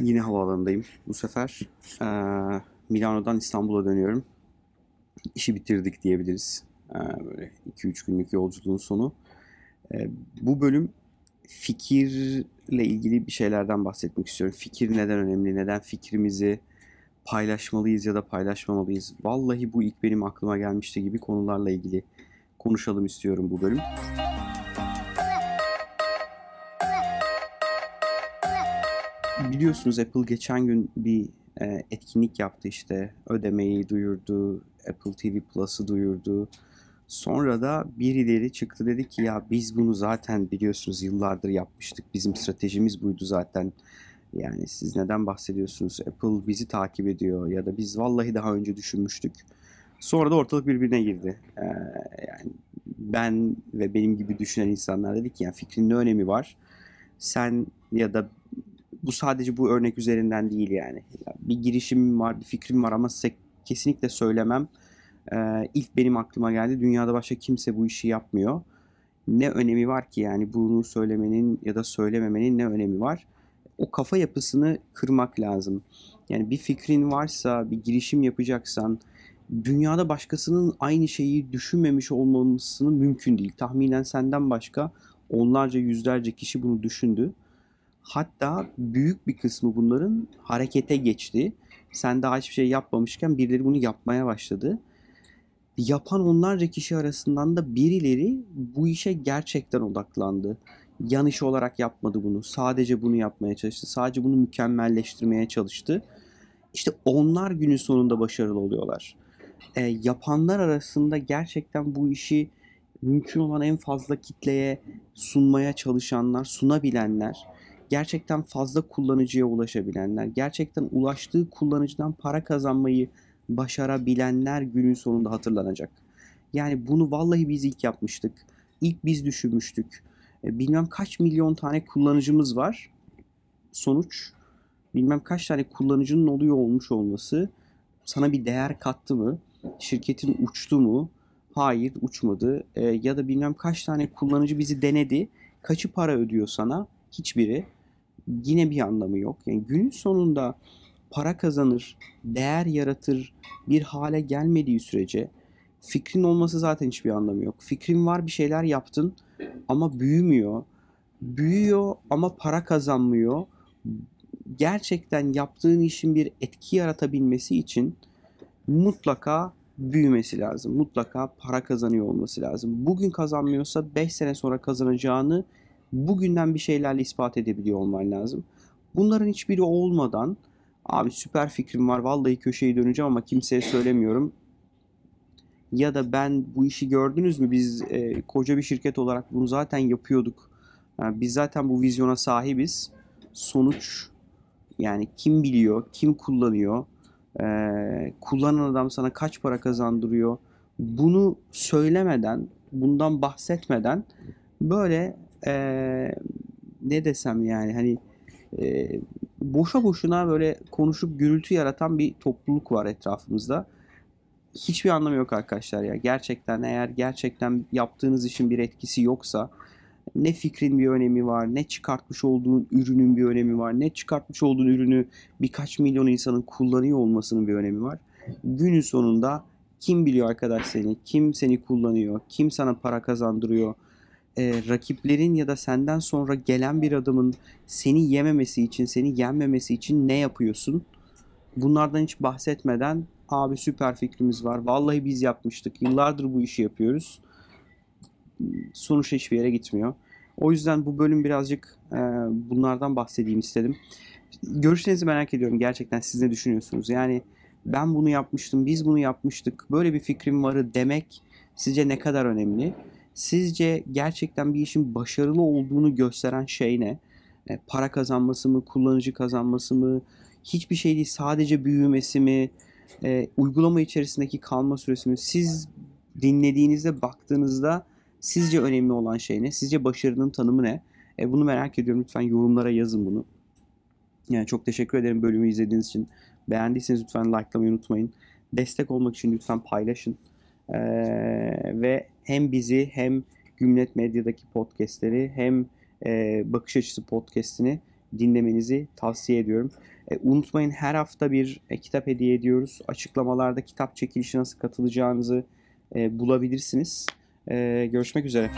Yine havaalanındayım. Bu sefer eee, Milano'dan İstanbul'a dönüyorum. İşi bitirdik diyebiliriz. Eee, böyle 2-3 günlük yolculuğun sonu. Eee, bu bölüm fikirle ilgili bir şeylerden bahsetmek istiyorum. Fikir neden önemli? Neden fikrimizi paylaşmalıyız ya da paylaşmamalıyız? Vallahi bu ilk benim aklıma gelmişti gibi konularla ilgili konuşalım istiyorum bu bölüm. Biliyorsunuz Apple geçen gün bir e, etkinlik yaptı işte. Ödemeyi duyurdu, Apple TV Plus'ı duyurdu. Sonra da birileri çıktı dedi ki ya biz bunu zaten biliyorsunuz yıllardır yapmıştık. Bizim stratejimiz buydu zaten. Yani siz neden bahsediyorsunuz? Apple bizi takip ediyor ya da biz vallahi daha önce düşünmüştük. Sonra da ortalık birbirine girdi. Ee, yani ben ve benim gibi düşünen insanlar dedik ki yani fikrin ne önemi var? Sen ya da bu sadece bu örnek üzerinden değil yani. Ya Bir girişimim var, bir fikrim var ama size kesinlikle söylemem. Ee, ilk benim aklıma geldi. Dünyada başka kimse bu işi yapmıyor. Ne önemi var ki yani bunu söylemenin ya da söylememenin ne önemi var? O kafa yapısını kırmak lazım. Yani bir fikrin varsa, bir girişim yapacaksan dünyada başkasının aynı şeyi düşünmemiş olmamasını mümkün değil. Tahminen senden başka onlarca yüzlerce kişi bunu düşündü. Hatta büyük bir kısmı bunların harekete geçti. Sen daha hiçbir şey yapmamışken birileri bunu yapmaya başladı. Yapan onlarca kişi arasından da birileri bu işe gerçekten odaklandı. Yan iş olarak yapmadı bunu. Sadece bunu yapmaya çalıştı. Sadece bunu mükemmelleştirmeye çalıştı. İşte onlar günün sonunda başarılı oluyorlar. E, yapanlar arasında gerçekten bu işi mümkün olan en fazla kitleye sunmaya çalışanlar, sunabilenler, gerçekten fazla kullanıcıya ulaşabilenler, gerçekten ulaştığı kullanıcıdan para kazanmayı başarabilenler günün sonunda hatırlanacak. Yani bunu vallahi biz ilk yapmıştık. İlk biz düşünmüştük. E, bilmem kaç milyon tane kullanıcımız var. Sonuç bilmem kaç tane kullanıcının oluyor olmuş olması sana bir değer kattı mı? Şirketin uçtu mu? Hayır uçmadı. E, ya da bilmem kaç tane kullanıcı bizi denedi. Kaçı para ödüyor sana? Hiçbiri. Yine bir anlamı yok. Yani günün sonunda para kazanır, değer yaratır bir hale gelmediği sürece fikrin olması zaten hiçbir anlamı yok. Fikrin var bir şeyler yaptın ama büyümüyor. Büyüyor ama para kazanmıyor. Gerçekten yaptığın işin bir etki yaratabilmesi için mutlaka büyümesi lazım. Mutlaka para kazanıyor olması lazım. Bugün kazanmıyorsa 5 sene sonra kazanacağını bugünden bir şeylerle ispat edebiliyor olman lazım. Bunların hiçbiri olmadan abi süper fikrim var vallahi köşeyi döneceğim ama kimseye söylemiyorum. Ya da ben bu işi gördünüz mü biz e, koca bir şirket olarak bunu zaten yapıyorduk. Yani biz zaten bu vizyona sahibiz. Sonuç yani kim biliyor, kim kullanıyor, e, kullanan adam sana kaç para kazandırıyor. Bunu söylemeden, bundan bahsetmeden böyle e, ne desem yani hani e, boşa boşuna böyle konuşup gürültü yaratan bir topluluk var etrafımızda. Hiçbir anlamı yok arkadaşlar ya. Gerçekten eğer gerçekten yaptığınız işin bir etkisi yoksa ne fikrin bir önemi var, ne çıkartmış olduğun ürünün bir önemi var, ne çıkartmış olduğun ürünü birkaç milyon insanın kullanıyor olmasının bir önemi var. Günün sonunda kim biliyor arkadaş seni, kim seni kullanıyor, kim sana para kazandırıyor, e, rakiplerin ya da senden sonra gelen bir adamın seni yememesi için, seni yenmemesi için ne yapıyorsun? Bunlardan hiç bahsetmeden abi süper fikrimiz var. Vallahi biz yapmıştık. Yıllardır bu işi yapıyoruz. Sonuç hiçbir yere gitmiyor. O yüzden bu bölüm birazcık e, bunlardan bahsedeyim istedim. Görüşlerinizi merak ediyorum. Gerçekten siz ne düşünüyorsunuz? Yani ben bunu yapmıştım, biz bunu yapmıştık, böyle bir fikrim varı demek sizce ne kadar önemli? Sizce gerçekten bir işin başarılı olduğunu gösteren şey ne? E, para kazanması mı, kullanıcı kazanması mı, hiçbir şey değil sadece büyümesi mi, e, uygulama içerisindeki kalma süresi mi? Siz dinlediğinizde, baktığınızda sizce önemli olan şey ne? Sizce başarının tanımı ne? E, bunu merak ediyorum. Lütfen yorumlara yazın bunu. Yani çok teşekkür ederim bölümü izlediğiniz için. Beğendiyseniz lütfen likelamayı unutmayın. Destek olmak için lütfen paylaşın. Ee, ve hem bizi hem Gümlet Medya'daki podcastleri hem e, Bakış Açısı podcastini dinlemenizi tavsiye ediyorum. E, unutmayın her hafta bir e, kitap hediye ediyoruz. Açıklamalarda kitap çekilişi nasıl katılacağınızı e, bulabilirsiniz. E, görüşmek üzere.